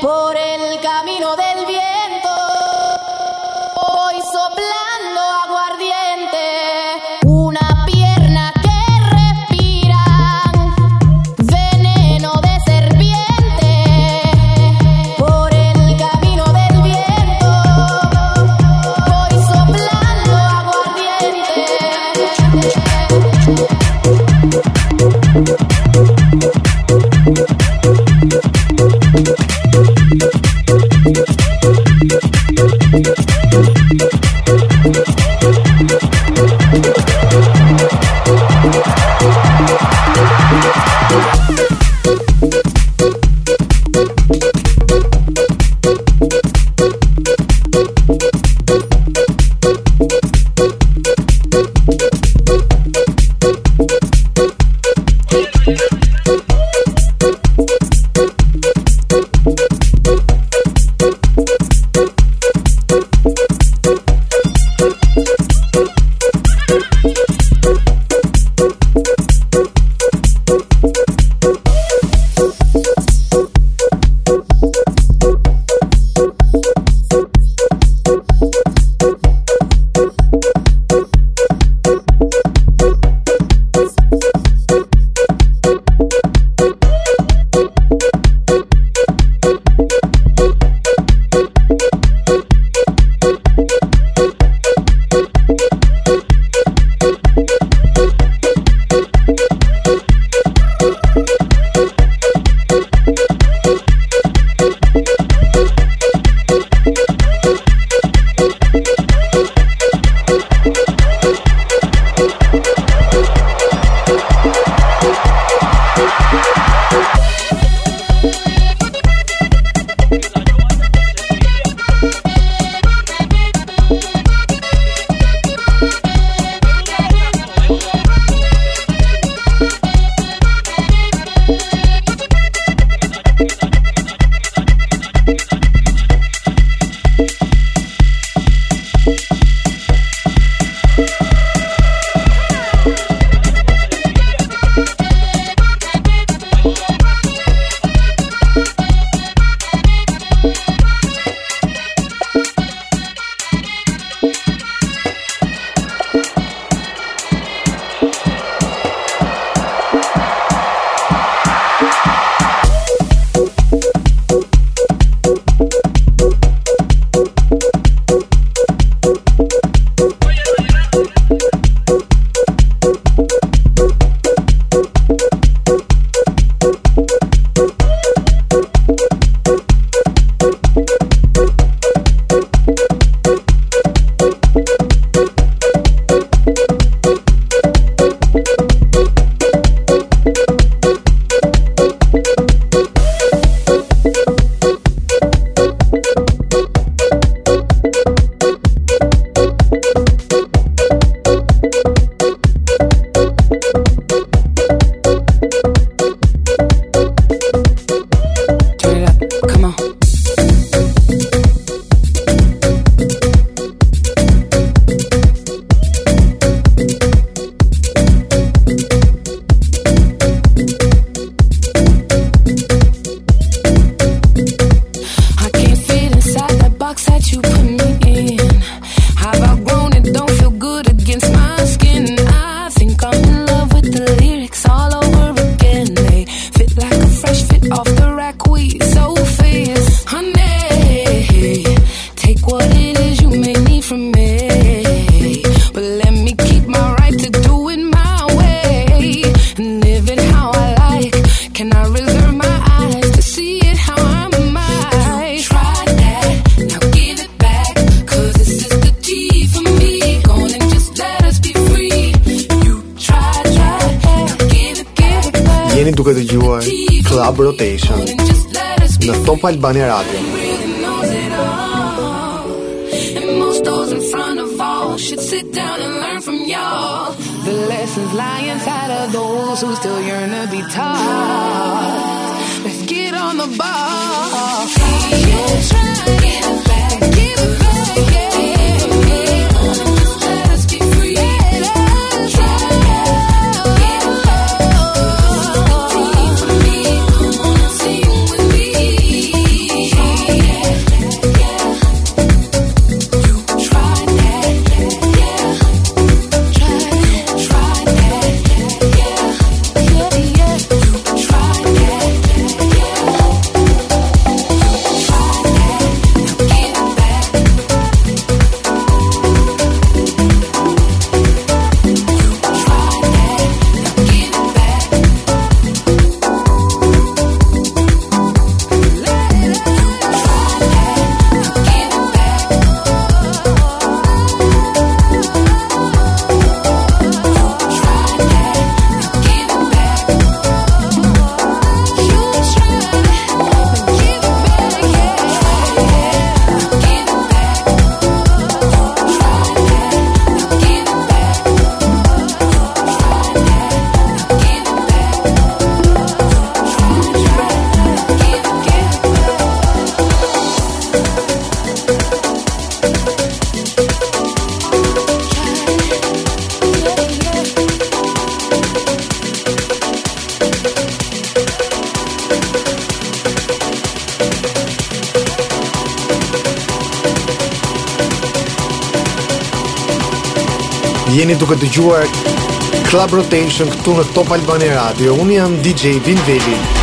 por duke të gjuar Club Rotation në Top Albania Radio And most those in front of all should sit down and learn from y'all The lessons lie inside of those who still yearn to be taught Let's get on the ball Let's get on the Dukët të gjuar Club Rotation këtu në Top Albani Radio Unë jam DJ Vin Veli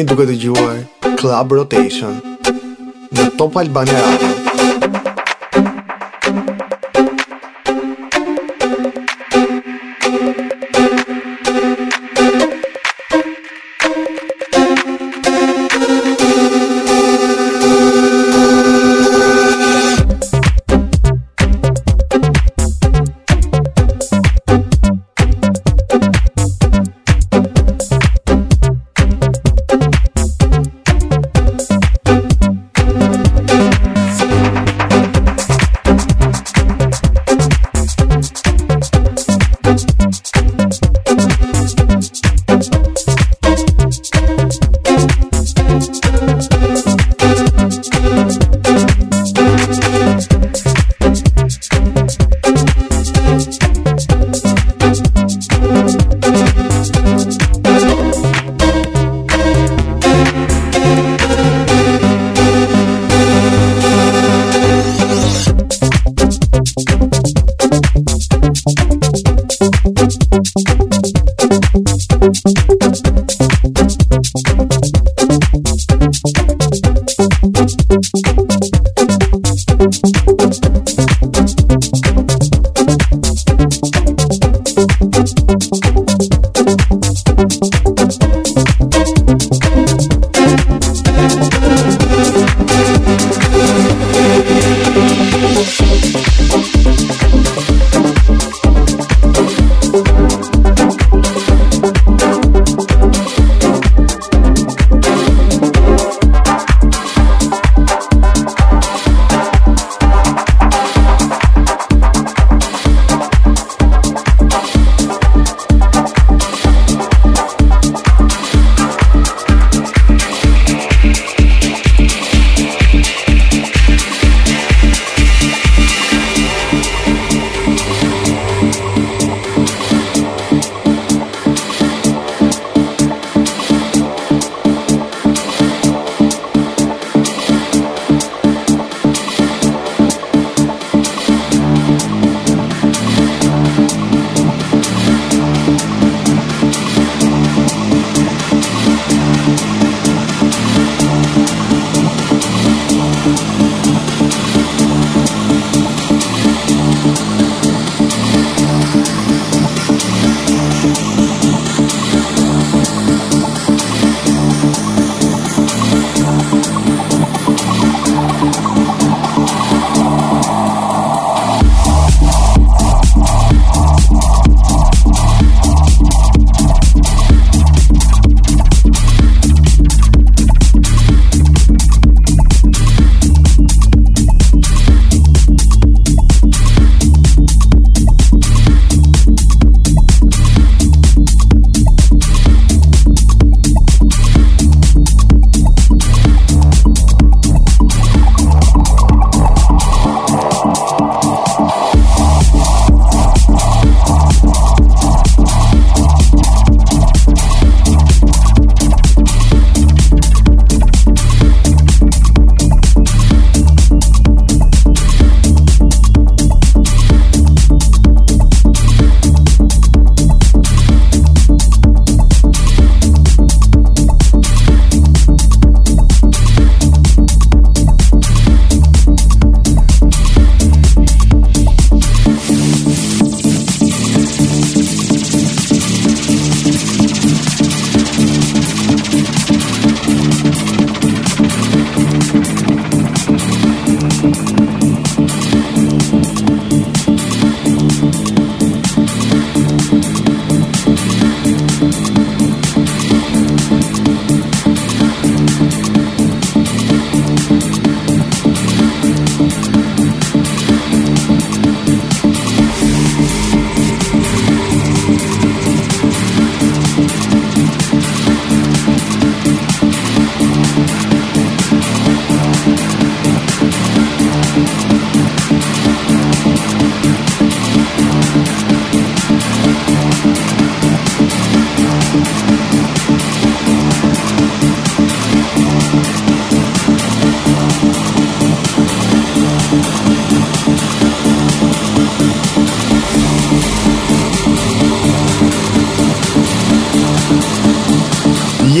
jeni duke dëgjuar Club Rotation në Top Albania Radio.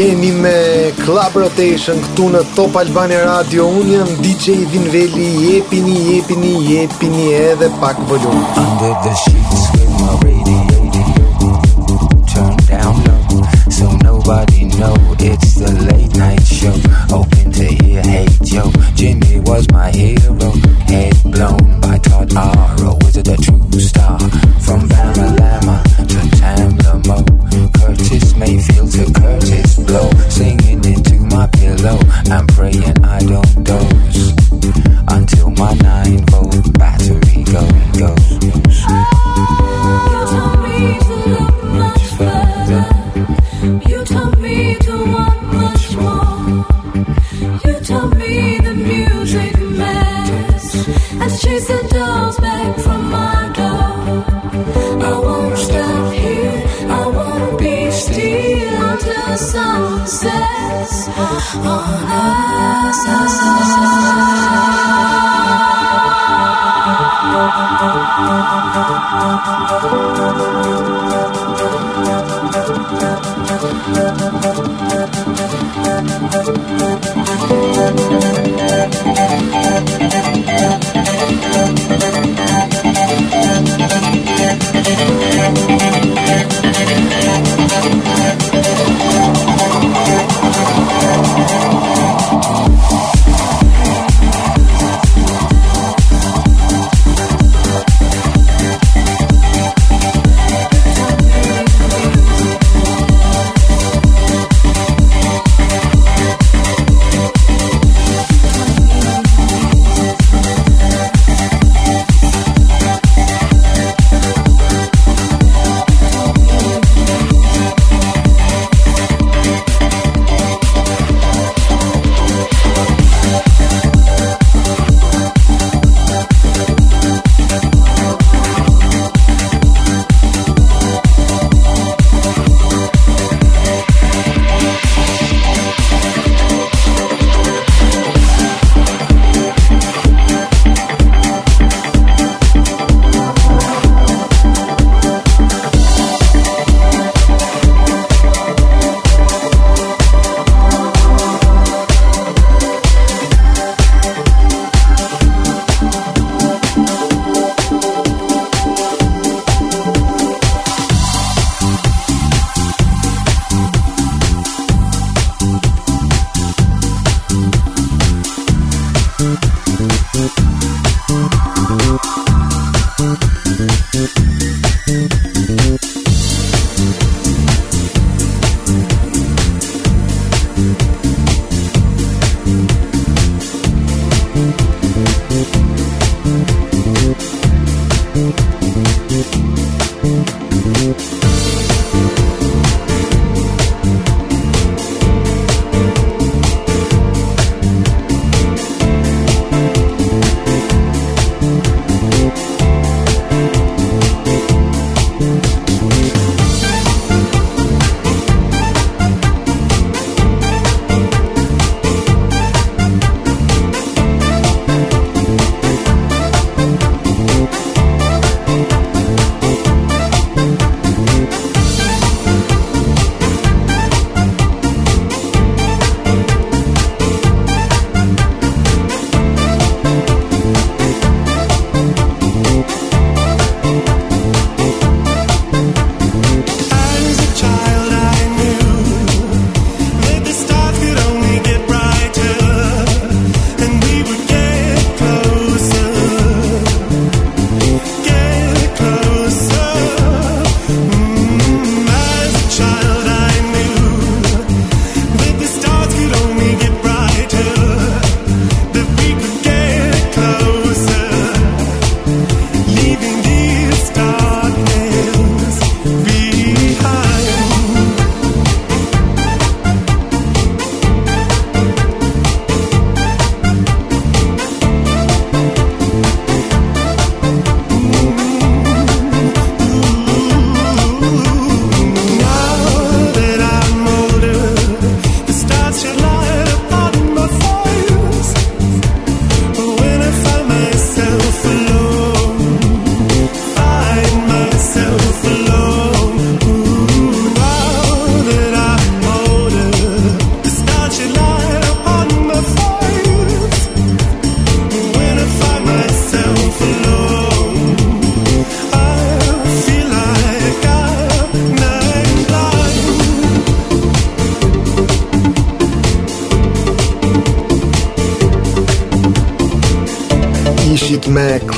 jemi me Club Rotation këtu në Top Albani Radio Unë jam DJ Vinveli Jepini, jepini, jepini edhe pak volum Under the sheets with my radio Turn down low So nobody know it's the late night show Open to hear, hate Joe Jimmy was my hero Head blown by Todd Arrow Was the true story? Thank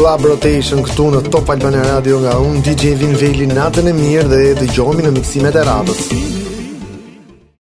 Club Rotation këtu në Top Albania Radio nga un DJ Vinveli natën e mirë dhe dëgjojmë në miksimet e radios. Mm -hmm.